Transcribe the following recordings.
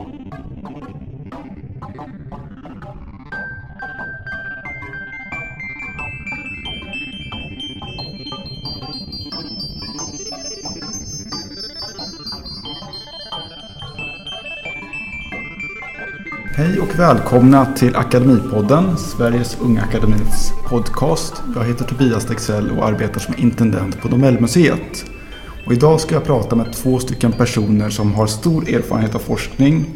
Hej och välkomna till Akademipodden, Sveriges Unga Akademis podcast. Jag heter Tobias Dexell och arbetar som intendent på Nobelmuseet. Och idag ska jag prata med två stycken personer som har stor erfarenhet av forskning.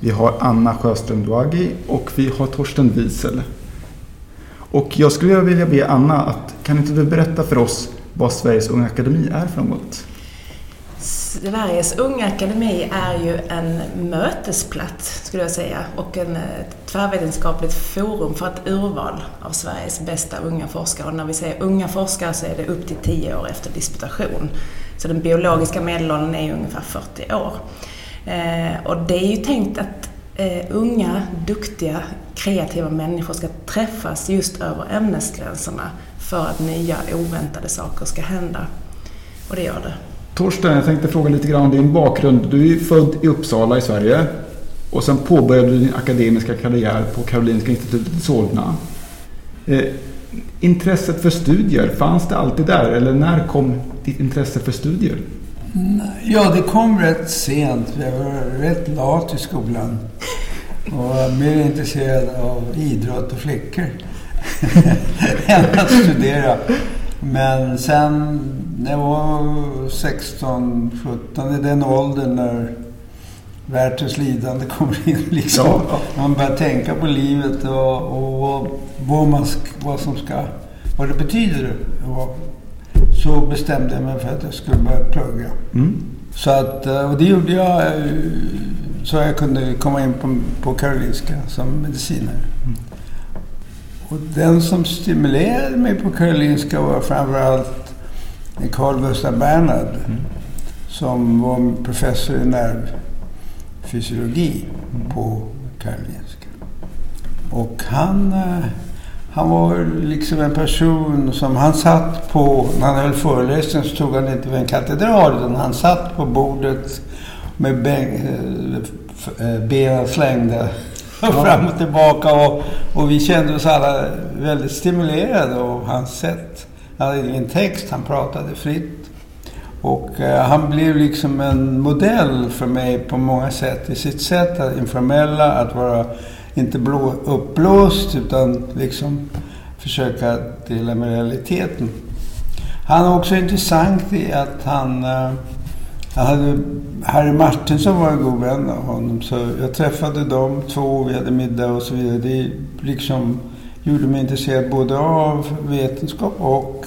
Vi har Anna Sjöström Duagi och vi har Torsten Wiesel. Och jag skulle vilja be Anna att kan inte du berätta för oss vad Sveriges Unga Akademi är för något? Sveriges Unga Akademi är ju en mötesplats, skulle jag säga, och en, ett tvärvetenskapligt forum för ett urval av Sveriges bästa unga forskare. Och när vi säger unga forskare så är det upp till 10 år efter disputation. Så den biologiska medelåldern är ungefär 40 år. Eh, och det är ju tänkt att eh, unga, duktiga, kreativa människor ska träffas just över ämnesgränserna för att nya, oväntade saker ska hända. Och det gör det. Torsten, jag tänkte fråga lite grann om din bakgrund. Du är född i Uppsala i Sverige och sen påbörjade du din akademiska karriär på Karolinska institutet i Solna. Eh, intresset för studier, fanns det alltid där eller när kom ditt intresse för studier? Ja, det kom rätt sent. Jag var rätt lat i skolan och mer intresserad av idrott och flickor än att studera. Men sen när jag var 16, 17, i den åldern när världens lidande kommer in. Liksom. Ja. Man börjar tänka på livet och, och vad, man, vad som ska, vad det betyder. Så bestämde jag mig för att jag skulle börja plugga. Mm. Så att, eh, och det gjorde jag eh, så jag kunde komma in på, på Karolinska som medicinare. Mm. Och den som stimulerade mig på Karolinska var framförallt Carl Gustaf Bernhard. Mm. Som var professor i nervfysiologi mm. på Karolinska. Och han, eh, han var liksom en person som han satt på, när han höll föreläsning så tog han inte vid en katedral utan han satt på bordet med ben, eh, benen slängda fram och tillbaka. Och, och vi kände oss alla väldigt stimulerade av hans sätt. Han hade ingen text, han pratade fritt. Och eh, han blev liksom en modell för mig på många sätt. I sitt sätt att informella, att vara inte blå, uppblåst utan liksom försöka dela med realiteten. Han är också intressant i att han eh, han hade, Harry Martinsson var en god vän av honom. Så jag träffade dem två, vi hade middag och så vidare. Det liksom gjorde mig intresserad både av vetenskap och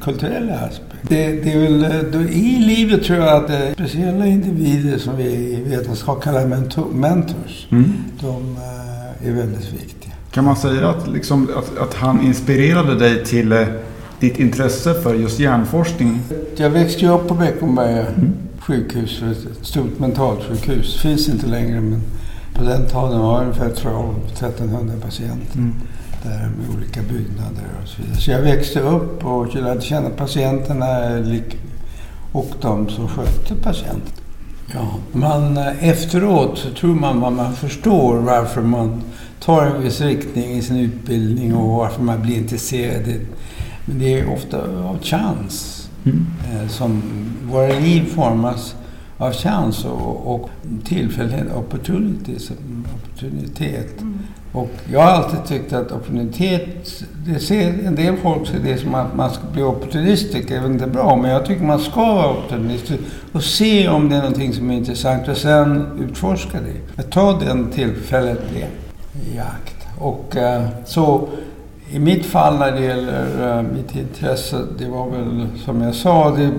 kulturella aspekten. Det, det är väl, då, I livet tror jag att det är speciella individer som vi i vetenskap kallar mentor, mentors. Mm. De uh, är väldigt viktiga. Kan man säga att, liksom, att, att han inspirerade dig till uh ditt intresse för just hjärnforskning? Jag växte ju upp på Beckomberga mm. sjukhus, ett stort mentalsjukhus. Finns inte längre men på den tiden var det ungefär 1300 patienter. Mm. Där med olika byggnader och så vidare. Så jag växte upp och lärde känna patienterna och de som skötte patienten. Ja, man, efteråt så tror man att man förstår varför man tar en viss riktning i sin utbildning och varför man blir intresserad men det är ofta av chans mm. eh, som våra liv formas av chans och, och tillfällighet, opportunities, opportunitet. Och jag har alltid tyckt att opportunitet, det ser, en del folk ser det som att man ska bli opportunistisk, det är väl inte bra, men jag tycker man ska vara opportunistisk och se om det är någonting som är intressant och sen utforska det. Ta den tillfället i akt. Och eh, så i mitt fall när det gäller eh, mitt intresse, det var väl som jag sa, det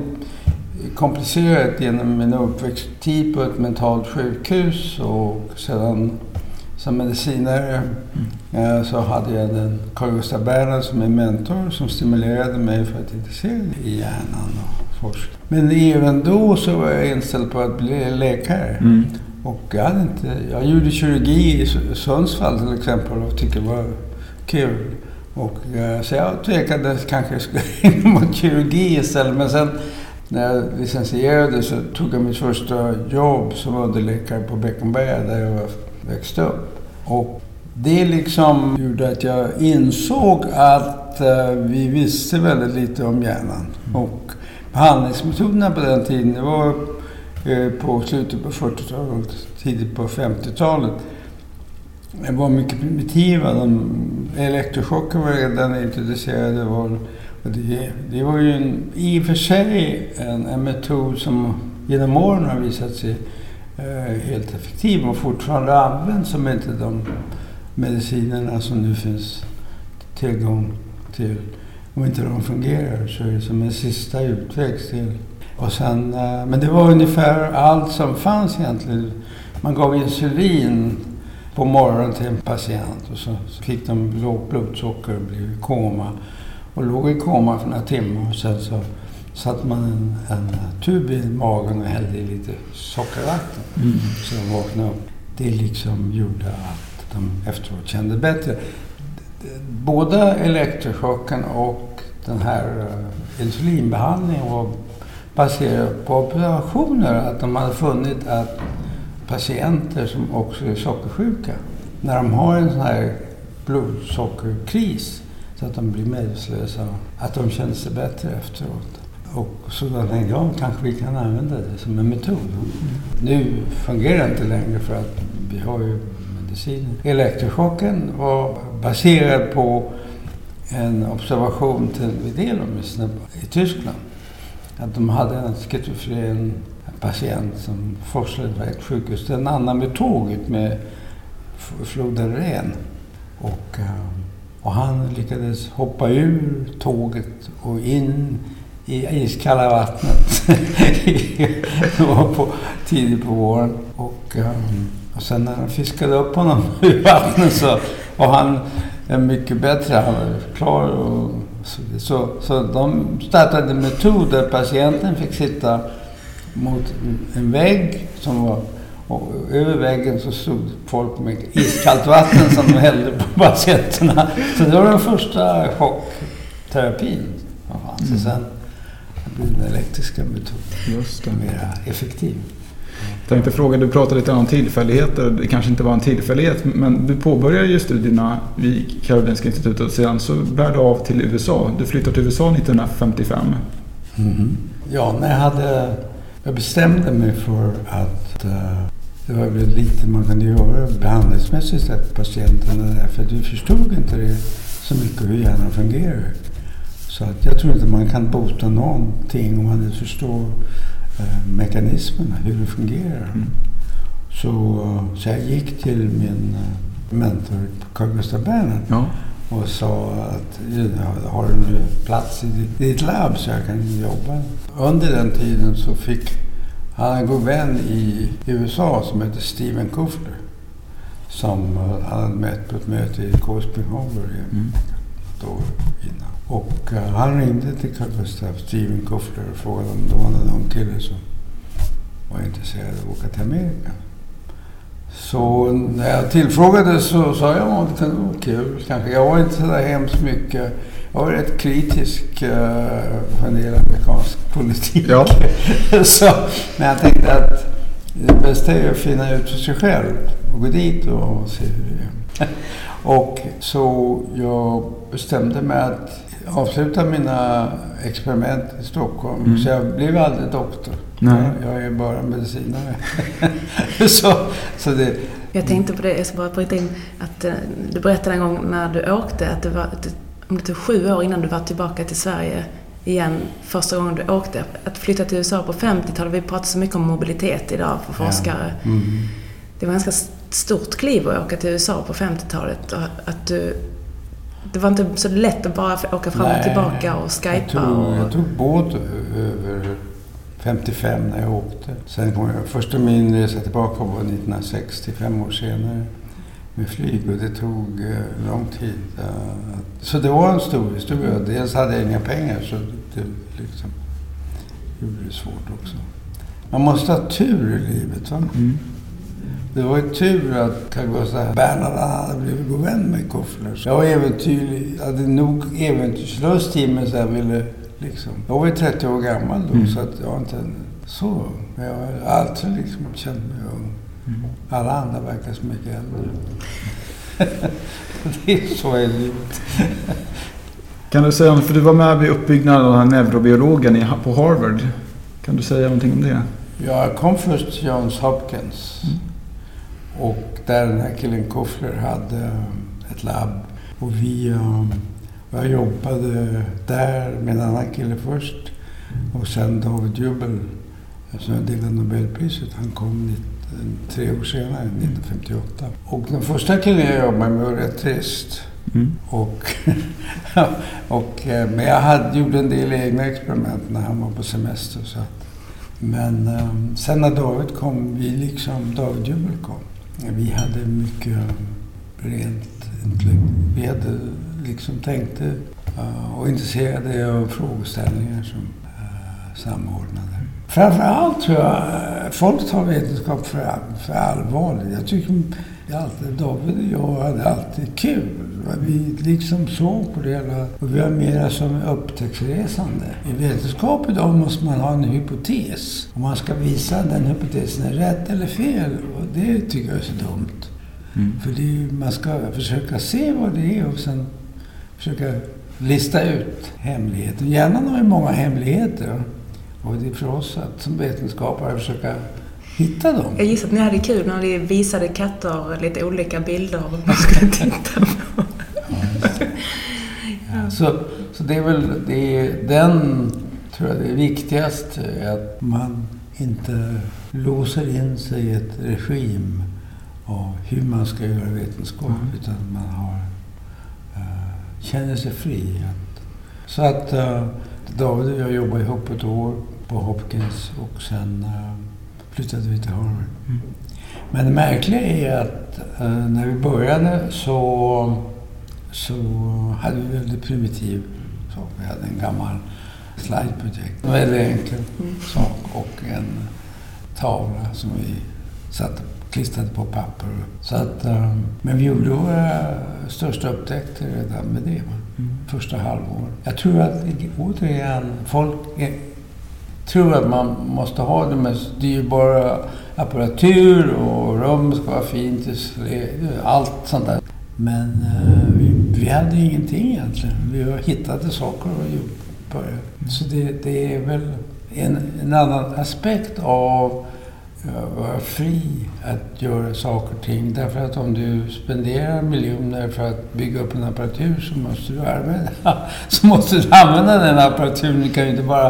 komplicerat genom min uppväxttid på ett mentalt sjukhus och sedan som medicinare mm. uh, så hade jag den Carl Gustaf Bernhard som en mentor som stimulerade mig för att intressera mig i hjärnan och forskning. Men även då så var jag inställd på att bli läkare. Mm. Och jag, hade inte, jag gjorde kirurgi i Sundsvall till exempel och tyckte det var kul. Och, eh, så jag tvekade kanske skulle in mot kirurgi istället. Men sen när jag licensierade så tog jag mitt första jobb som underläkare på Beckomberga där jag växte upp. Och det liksom gjorde att jag insåg att uh, vi visste väldigt lite om hjärnan. Mm. Och behandlingsmetoderna på den tiden, det var uh, på slutet på 40-talet, tidigt på 50-talet. De var mycket primitiva. De, elektrochocker var redan introducerade. Var, det, det, var ju en, i och för sig en, en metod som genom åren har visat sig Eh, helt effektiv och fortfarande används om inte de medicinerna som nu finns tillgång till. Om inte de fungerar så är det som en sista utväg till. Och sen, eh, men det var ungefär allt som fanns egentligen. Man gav insulin på morgonen till en patient och så, fick de lågt blodsocker och blev i koma. Och låg i koma för några timmar och sen så satte man en, en tub i magen och hällde i lite sockervatten. Mm. Så de vaknade upp. Det liksom gjorde att de efteråt kände bättre. Både elektrochocken och den här uh, insulinbehandlingen var baserad på observationer. Att de hade funnit att patienter som också är sockersjuka, när de har en sån här blodsockerkris så att de blir medvetslösa, att de känner sig bättre efteråt. Och så då tänkte jag, kanske vi kan använda det som en metod. Nu fungerar det inte längre för att vi har ju medicin. Elektrochocken var baserad på en observation till Widelum i Tyskland. Att de hade en schizofren patient som forslade iväg till sjukhus. den annan med tåget med floden Ren. Och, eh, och han lyckades hoppa ur tåget och in i iskalla vattnet. på, tidigt på våren. Och, um, och sen när de fiskade upp honom ur vattnet så var han mycket bättre. Han var klar och så, så, så de startade en metod där patienten fick sitta mot en vägg som var och över väggen så stod folk med iskallt vatten som de hällde på patienterna. Så det var den första chockterapin som fanns. Mm. Sen den elektriska metoden Just det. mer effektiv. Jag tänkte fråga, du pratade lite om tillfälligheter. Det kanske inte var en tillfällighet, men du påbörjade ju studierna vid Karolinska institutet och sedan så bär du av till USA. Du flyttade till USA 1955. Mm. Ja, när jag hade... Jag bestämde mig för att uh, det var väl lite man kunde göra behandlingsmässigt för patienterna där, för du förstod inte det så mycket hur hjärnan fungerar. Så att jag tror inte man kan bota någonting om man inte förstår Eh, mekanismerna, hur det fungerar. Mm. Så, så jag gick till min eh, mentor Carl Gustaf Bernhard ja. och sa att har du nu plats i ditt labb så jag kan jobba? Under den tiden så fick han en god vän i USA som heter Steven Kufler som han hade mött på ett möte i Korspinghover mm. ett år. Och uh, han ringde till Carl Gustaf, Steven Kuffler, och frågade om det var någon kille som var intresserad av att åka till Amerika. Så när jag tillfrågades så sa jag att det var kul kanske. Jag var inte så där hemskt mycket. Jag var rätt kritisk uh, för en del amerikansk politik. Ja. så, men jag tänkte att det bästa är att finna ut för sig själv och gå dit och se hur det är. och så jag bestämde mig att avsluta mina experiment i Stockholm. Mm. Så jag blev aldrig doktor. Nej. Jag, är bara medicinare. så, så det, jag tänkte på det, jag ska bara bryta in, att eh, du berättade en gång när du åkte att det var, om det tog sju år innan du var tillbaka till Sverige igen första gången du åkte. Att flytta till USA på 50-talet, vi pratar så mycket om mobilitet idag för forskare. Ja. Mm. Det var ganska stort kliv att åka till USA på 50-talet. Att du det var inte så lätt att bara åka fram Nej, och tillbaka och skypa. Jag tog, och... jag tog båt över 55 när jag åkte. Sen kom jag, första min resa tillbaka var 1960, fem år senare med flyg och det tog eh, lång tid. Så det var en stor historia. Dels hade jag inga pengar så det liksom gjorde det svårt också. Man måste ha tur i livet. Va? Mm. Det var ju tur att Carl Gustaf Bernhard hade blivit god vän med Koffler. Jag var äventyrlig, hade nog äventyrslust i mig så jag ville Liksom. Jag var ju 30 år gammal då Mm. så att jag var inte så ung. Men jag har alltid liksom känt mig ung. Mm. Alla andra verkar så mycket äldre. det är så är livet. Kan du säga, för du var med vid uppbyggnaden av den här neurobiologen på Harvard. Kan du säga någonting om det? Jag kom först till Johns Hopkins. Mm. Och där den här killen Koffler hade eh, ett labb. Och vi, eh, jag jobbade där med en annan kille först. Och sen David Jubel, som jag delade Nobelpriset, han kom tre år senare, 1958. Och den första killen jag jobbade med var rätt trist. Mm. Och, och, eh, men jag hade, gjorde en del egna experiment när han var på semester. Så att, men sen när David kom, vi liksom, David Jubel kom, vi hade mycket rent intellekt. Vi hade liksom tänkte eh, och intresserade av frågeställningar som eh, samordnade. Framförallt tror jag eh, folk tar vetenskap för, för allvarligt. Jag tycker alltid, David och jag hade alltid kul. Vi liksom såg på det hela och vi var mera som upptäcktsresande. I vetenskap idag måste man ha en hypotes. Och man ska visa att den hypotesen är rätt eller fel. Och det tycker jag är så dumt. Mm. För är, man ska försöka se vad det är och sen försöka lista ut hemligheten. Hjärnan har ju många hemligheter. Och det är för oss att som vetenskapare försöka hitta dem. Jag gissar att ni hade kul när ni visade katter lite olika bilder man skulle titta på. Ja, så, så det är väl det är, den, tror jag, det viktigaste. Att man inte låser in sig i ett regim av hur man ska göra vetenskap. Mm. Utan man har, eh, känner sig fri. Att, så att eh, David och jag jobbade ihop ett år på Hopkins och sen eh, flyttade vi till Harvard. Mm. Men det märkliga är att eh, när vi började så, så hade vi väldigt primitiv sak. Vi hade en gammal slideprojekt. En väldigt enkel Mm. sak och en tavla som vi satte, klistrade på papper. Så att, eh, men vi gjorde våra största upptäckter redan med det. Mm. Första halvåret. Jag tror att, återigen, folk är, tror att man måste ha det mest dyrbara apparatur och rum ska vara fint, allt sånt där. Men eh, vi, vi hade ingenting egentligen. Vi hittade saker och gjorde- började. Så det, det är väl en, en annan aspekt av vara fri att göra saker och ting. Därför att om du spenderar miljoner för att bygga upp en apparatur så måste du använda, Så måste du använda den apparaturen. Du kan ju inte bara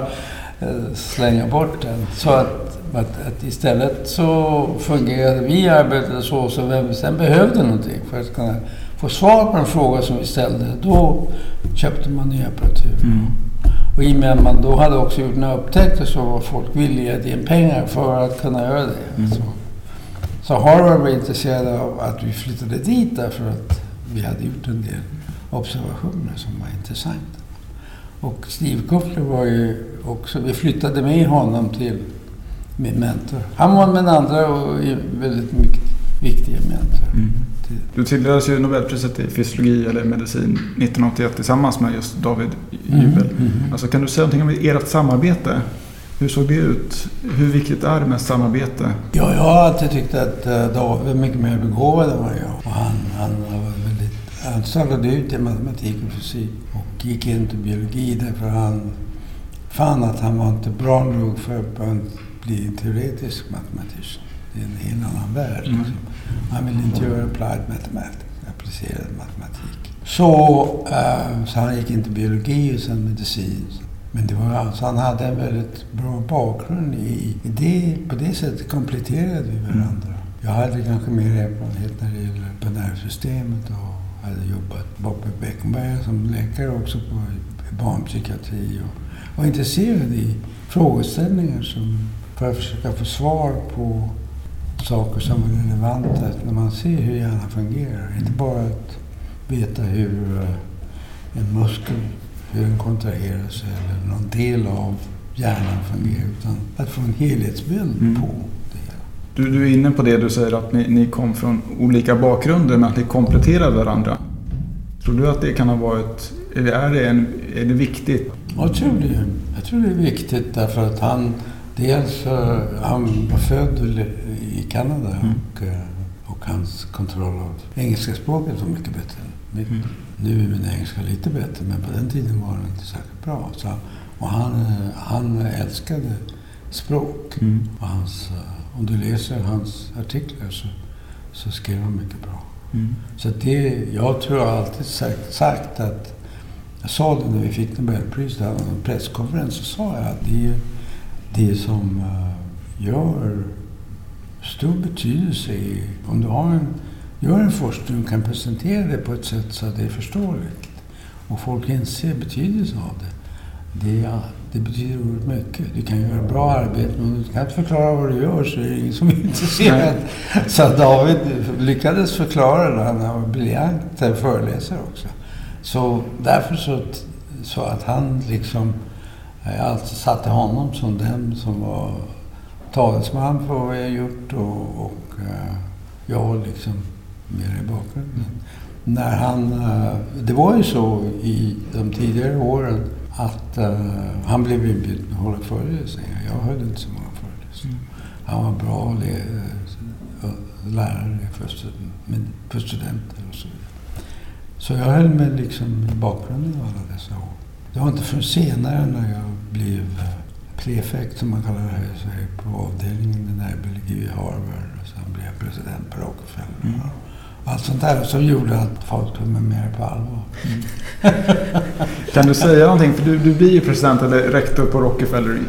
eh, slänga bort den. Så att, att, att istället så fungerade vi arbetade så, så vem vi sen behövde någonting för att kunna få svar på en fråga som vi ställde, då köpte man ny apparatur. Mm. Och i och med att man då hade också gjort några upptäckter så var folk villiga att ge pengar för att kunna göra det. Mm. Så, så Harvard var intresserade av att vi flyttade dit därför att vi hade gjort en del observationer som var intressanta. Och Steve Koffler var ju också, vi flyttade med honom till min mentor. Han var min andra och väldigt mycket viktiga mentor. Mm. Du tilldelades ju Nobelpriset i fysiologi eller medicin 1981 tillsammans med just David Mm, Jubel. mm. Alltså, kan du säga någonting om ert samarbete? Hur såg det ut? Hur viktigt är det med samarbete? Ja, jag har alltid tyckt att eh, David var mycket mer begåvad än vad jag. Och han, han var väldigt... Han startade ut i matematik och fysik och gick inte biologi därför han fann att han var inte bra nog för att bli en teoretisk matematiker. Det är en annan värld. Mm. Liksom. Han ville inte göra applied mathematics, applicerad matematik. Så, eh, så han gick inte biologi och sen medicin. Men det var alltså, han hade en väldigt bra bakgrund i, i det. På det sättet kompletterade vi varandra. Jag hade kanske mer erfarenhet när det gäller på nervsystemet och hade jobbat Boppe Beckenberg som läkare också på barnpsykiatri och var intresserad i frågeställningar som, för att försöka få svar på saker som är relevanta när man ser hur hjärnan fungerar. Inte bara att veta hur eh, en muskel, hur den kontraherar sig eller någon del av hjärnan fungerar utan att få en helhetsbild Mm. på det hela. Du, du är inne på det du säger att ni, ni kom från olika bakgrunder men att ni kompletterar varandra. Tror du att det kan ha varit Är det, en, är det viktigt? Jag tror det. Jag tror det är viktigt därför att han dels han var född i Kanada mm. och, och hans kontroll av engelska språket var mycket bättre. Mm. Nu är min engelska lite bättre men på den tiden var den inte särskilt bra. Så, och han, han älskade språk. Mm. Och hans, om du läser hans artiklar så, så skrev han mycket bra. Mm. Så det, jag tror jag alltid sagt, sagt att jag sa det när vi fick Nobelpriset, en presskonferens, så sa jag att det är det som uh, gör stor betydelse i, om du har en, gör en forskning och kan presentera det på ett sätt så att det är förståeligt och folk inser betydelsen av det. Det, det betyder oerhört mycket. Du kan göra bra arbete men du kan inte förklara vad du gör så är det ingen som är intresserad. så David lyckades förklara det. Han var briljant föreläsare också. Så därför så, så att han liksom... Jag alltid satte honom som den som var talesman för vad jag gjort och, och uh, jag liksom mer i bakgrunden. När han, uh, det var ju så i de tidigare åren att uh, han blev inbjuden att hålla föreläsningar. Jag höll inte så många föreläsningar. Mm. Han var bra lärare för, för studenter och så vidare. Så jag höll mig liksom i bakgrunden alla dessa år. Det var inte förrän senare när jag blev eh, prefekt, som man kallar det här, på avdelningen i närbiologi i Harvard. Och sen blev jag president på Rockefeller. Mm. Allt sånt där som gjorde att folk tog mig mer på allvar. Mm. kan du säga någonting? För du, du blir ju president eller rektor på Rockefeller.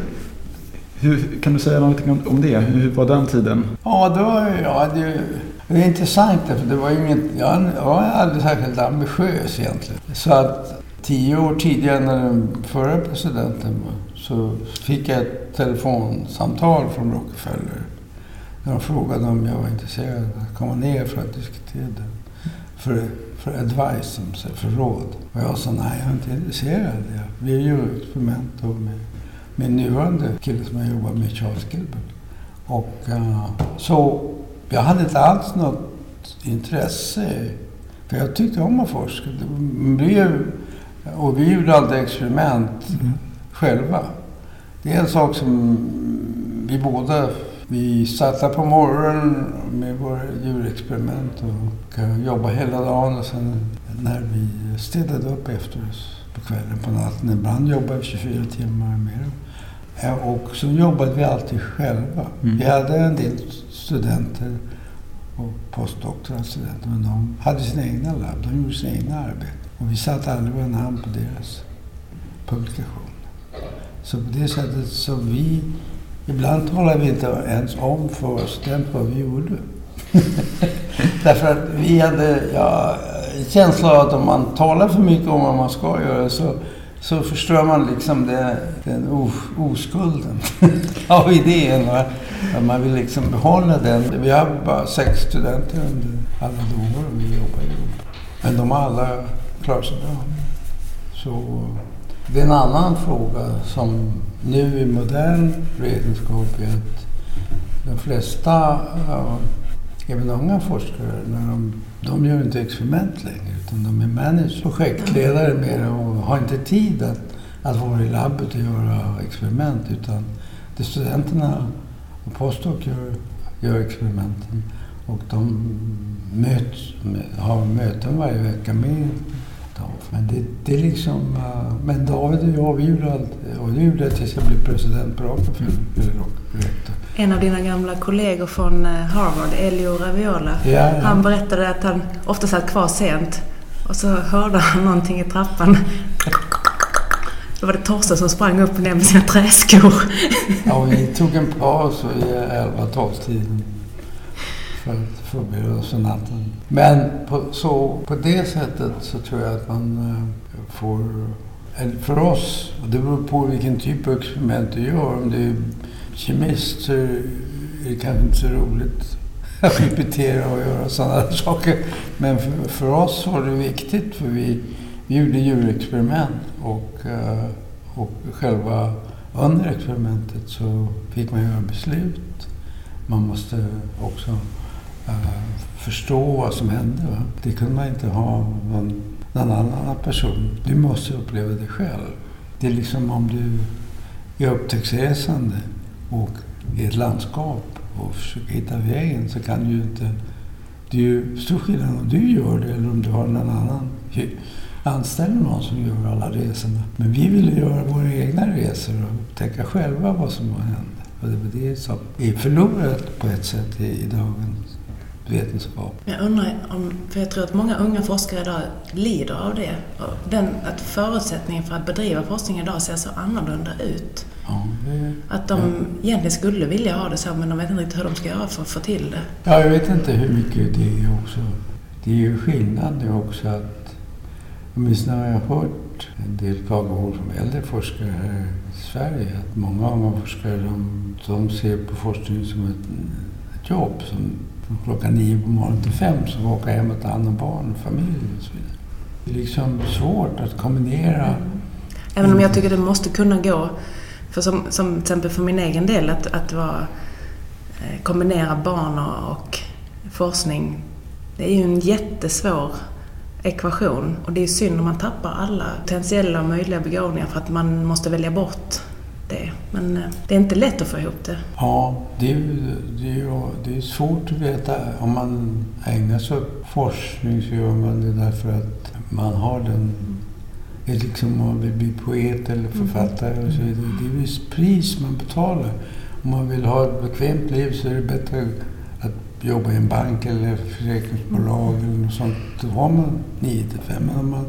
Hur, kan du säga någonting om, om det? Hur var den tiden? Ja, det var, ja, det, det är intressant för det var ju inget, jag var aldrig särskilt ambitiös egentligen. Så att tio år tidigare när den förra presidenten var så fick jag ett telefonsamtal från Rockefeller. Där de frågade om jag var intresserad av att komma ner för att diskutera det. För, för advice, för råd. Och jag sa nej, jag är inte intresserad. Vi ju experiment med min nuvarande kille som jag jobbar med, Charles Gilbert. Och uh, så jag hade inte alls något intresse. För jag tyckte om att forska och vi gjorde alltid experiment mm. själva. Det är en sak som vi båda vi satt på morgonen med våra djurexperiment och jobbade hela dagen. Och sen när vi städade upp efter oss på kvällen, på natten. Ibland jobbade vi 24 timmar mer. Och så jobbade vi alltid själva. Mm. Vi hade en del studenter och postdoktorala studenter, men de hade sina egna labb. De gjorde sina egna arbeten. Och vi satte aldrig vår namn på deras publikation. Så på det sättet så vi... Ibland talar vi inte ens om för studenter vad vi gjorde. Därför att vi hade ja, en känsla av att om man talar för mycket om vad man ska göra så så förstör man liksom det, den oskulden av idén. Va? Man vill liksom behålla den. Vi har bara sex studenter under alla de år vi jobbar ihop. Men de har alla klarat sig bra. Så det är en annan fråga som nu i modern vetenskap är att de flesta, även unga forskare, när de, de gör inte experiment längre utan de är managers, projektledare mer och har inte tid att, att vara i labbet och göra experiment utan det studenterna och postdoc gör, gör experimenten och de möts, har möten varje vecka med men det, det är liksom... Uh, men David och jag, vi gjorde allt. Och det gjorde jag tills jag blev president på Rockefeller. En av dina gamla kollegor från eh, Harvard, Elio Raviola, ja, ja. han berättade att han ofta satt kvar sent och så hörde han någonting i trappan. Då var det Torsten som sprang upp och ner med sina träskor. Ja, vi tog en paus i 11-12-tiden för att förbereda oss natten. Men på, så, på det sättet så tror jag att man eh, får... Eh, för oss, och det beror på vilken typ av experiment du gör. Om du är kemist så är det kanske inte så roligt att repetera och göra sådana saker. Men för, för oss var det viktigt för vi, vi gjorde djurexperiment och, eh, och själva under experimentet så fick man göra beslut. Man måste också Eh, förstå vad som hände. Va? Det kunde man inte ha någon någon annan person. Du måste uppleva det själv. Det är liksom om du är upptäcktsresande och i ett landskap och försöker hitta vägen så kan du ju inte... Det är ju stor skillnad om du gör det eller om du har någon annan anställer någon som gör alla resorna. Men vi ville göra våra egna resor och upptäcka själva vad som har hänt. Och det var det som är förlorat på ett sätt i, i dagens vetenskap. Jag undrar om, för jag tror att många unga forskare idag lider av det. Den, att förutsättningen för att bedriva forskning idag ser så annorlunda ut. Ja, det, Att de ja. egentligen skulle vilja ha det så, men de vet inte riktigt hur de ska göra för att få till det. Ja, jag vet inte hur mycket det är också. Det är ju skillnad nu också att, åtminstone har jag hört en del klagomål från äldre forskare här i Sverige, att många unga forskare de, de ser på forskning som ett, ett jobb, som klockan nio på morgonen till fem, som åka hem och ta hand om barn och familj och så vidare. Det är liksom svårt att kombinera. Mm. Även om jag tycker det måste kunna gå, för som, som till exempel för min egen del, att, att vara, eh, kombinera barn och, och forskning. Det är ju en jättesvår ekvation och det är synd om man tappar alla potentiella och möjliga begåvningar för att man måste välja bort det. Men eh, det är inte lätt att få ihop det. Ja, det är, det, är, det är svårt att veta. Om man ägnar sig åt forskning så gör man det därför att man har den... Det är liksom om man vill bli poet eller författare och så vidare. Det är visst pris man betalar. Om man vill ha ett bekvämt liv så är det bättre att jobba i en bank eller försäkringsbolag eller något sånt. Då har man 9 till 5. Men om man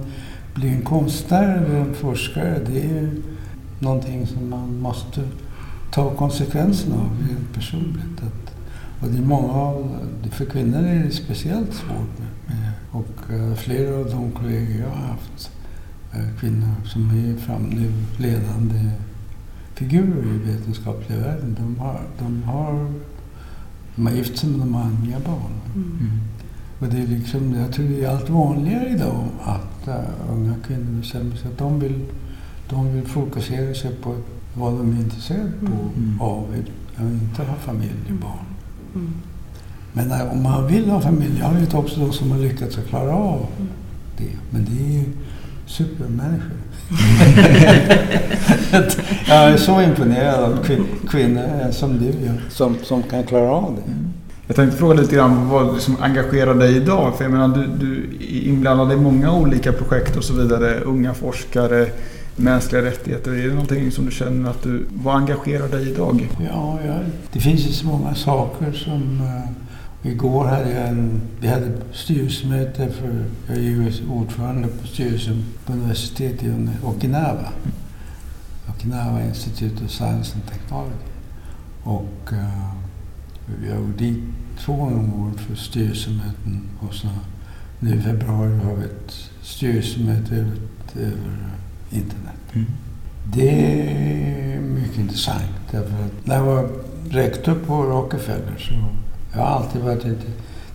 blir en konstnär eller en forskare, det är någonting som man måste ta konsekvenserna av rent personligt. Att, och det är många av, för kvinnor är det speciellt svårt. Med, med, och eh, flera av de kollegor jag har haft, eh, kvinnor som är fram nu ledande figurer i vetenskapliga världen, de har, de har, de har gift sig men de har inga barn. Mm. Och det är liksom, jag tror det är allt vanligare idag att uh, unga kvinnor bestämmer sig att de vill, de vill fokusera sig på vad de är intresserade på, Mm. av, att inte ha familj och barn. Mm. Men när, om man vill ha familj, jag vet också de som har lyckats att klara av det. Men det är ju supermänniskor. jag är så imponerad av kvin- kvinnor som du gör, som, som kan klara av det. Jag tänkte fråga lite grann vad som engagerar dig idag. För jag menar, du, du är inblandad i många olika projekt och så vidare. Unga forskare, mänskliga rättigheter. Är det någonting som du känner att du... Vad engagerar dig idag? Ja, ja, det finns ju så många saker som... Uh, igår hade jag en... Vi hade styrelsemöte för... Jag är ju ordförande på styrelsen på universitetet i Okinawa. Okinawa Institute of Science and Technology. Och uh, jag går dit två gånger om året för styrelsemöten. Och så nu i februari har vi ett styrelsemöte över, över internet. Mm. Det är mycket intressant. Därför att när jag var rektor på Rockefeller så jag har alltid varit lite...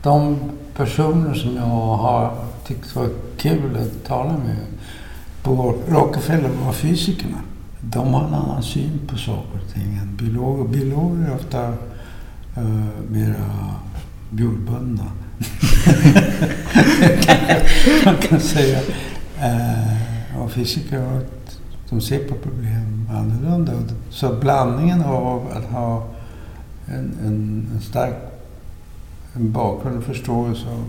De personer som jag har tyckt var kul att tala med på Rockefeller var fysikerna. De har en annan syn på saker och ting än biologer. Biologer är ofta uh, mera jordbundna. Man kan säga. Uh, och fysiker har ett de ser på problem annorlunda. Så blandningen av att ha en, en, en stark en bakgrund och förståelse av,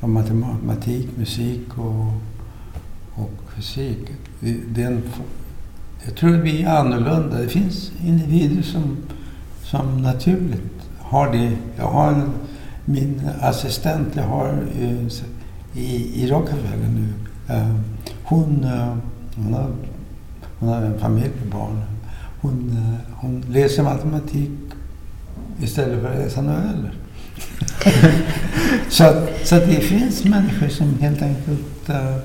av matematik, musik och, och fysik. Det, det är en, jag tror att vi är annorlunda. Det finns individer som, som naturligt har det. Jag har en, min assistent jag har i, i, i Rockefeller nu. Eh, hon, eh, hon har hon har en familj med barn. Hon, eh, hon läser matematik istället för att läsa noveller. så att, så att det finns människor som helt enkelt uh,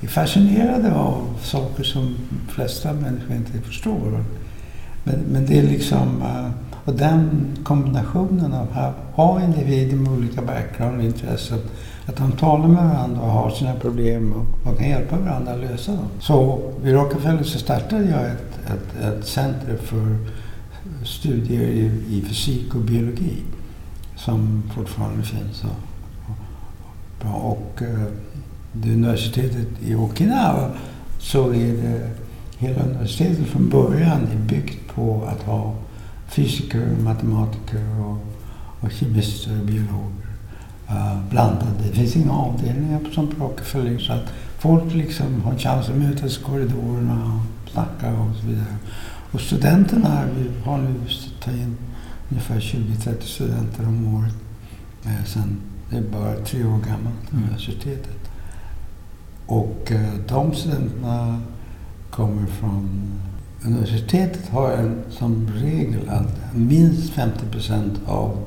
är fascinerade av saker som de flesta människor inte förstår. Men, men det är liksom... Uh, och den kombinationen av att ha individer med olika background och intressen att de talar med varandra och har sina problem och, man kan hjälpa varandra att lösa dem. Så vid Rockefeller så startade jag ett, ett, ett center för studier i, i fysik och biologi som fortfarande finns. Och, och, och, och eh, det universitetet i Okinawa så är det hela universitetet från början är byggt på att ha fysiker, matematiker och, och kemister och biologer blandade. Det finns inga avdelningar som Rockefeller så att folk liksom har chans att mötas i korridorerna och snacka och så vidare. Och studenterna, vi har nu tagit in ungefär 20-30 studenter om året. Eh, sen det är bara tre år gammalt, mm. universitetet. Och eh, de studenterna kommer från... Universitetet har en, som regel att minst 50 procent av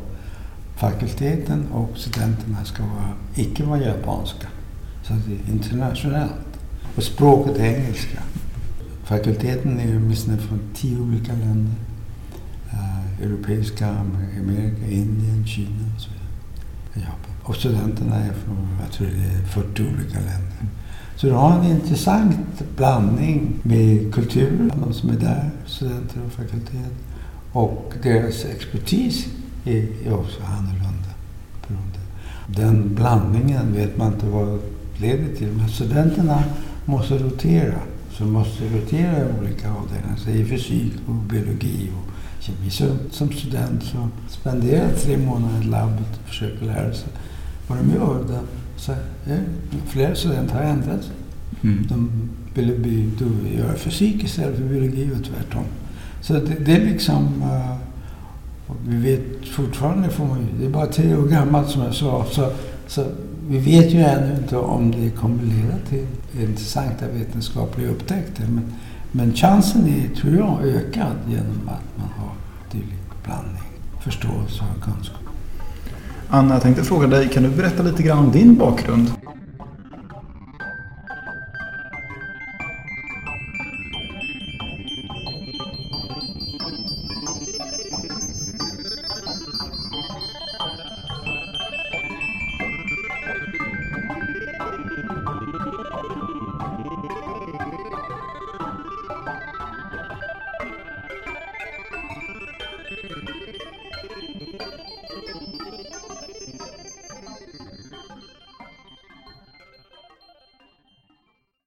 fakulteten och studenterna ska vara, icke vara japanska. Så det är internationellt. Och språket är engelska. Fakulteten är åtminstone från tio olika länder. Uh, europeiska, Amerika, Indien, Kina och så vidare. Japan. Och studenterna är från, jag tror det är 40 olika länder. Så du har en intressant blandning med kulturen, de som är där, studenter och fakultet. Och deras expertis är, också annorlunda. Den blandningen vet man inte vad det leder till. Men studenterna måste rotera. Så måste rotera i olika avdelningar. I fysik och biologi och kemi. Så som student så spenderar jag tre månader i labbet och försöker lära sig vad de gör. Där. Så, ja, flera studenter har ändrat sig. Mm. De ville bli, göra fysik istället för biologi och tvärtom. Så det, det är liksom... Uh, vi vet fortfarande, får man, det är bara tre år gammalt som jag sa, så, så vi vet ju ännu inte om det kommer leda till intressanta vetenskapliga upptäckter. Men, men chansen är, tror jag, ökad genom att man har dylik blandning, förståelse och kunskap. Anna, jag tänkte fråga dig, kan du berätta lite grann om din bakgrund?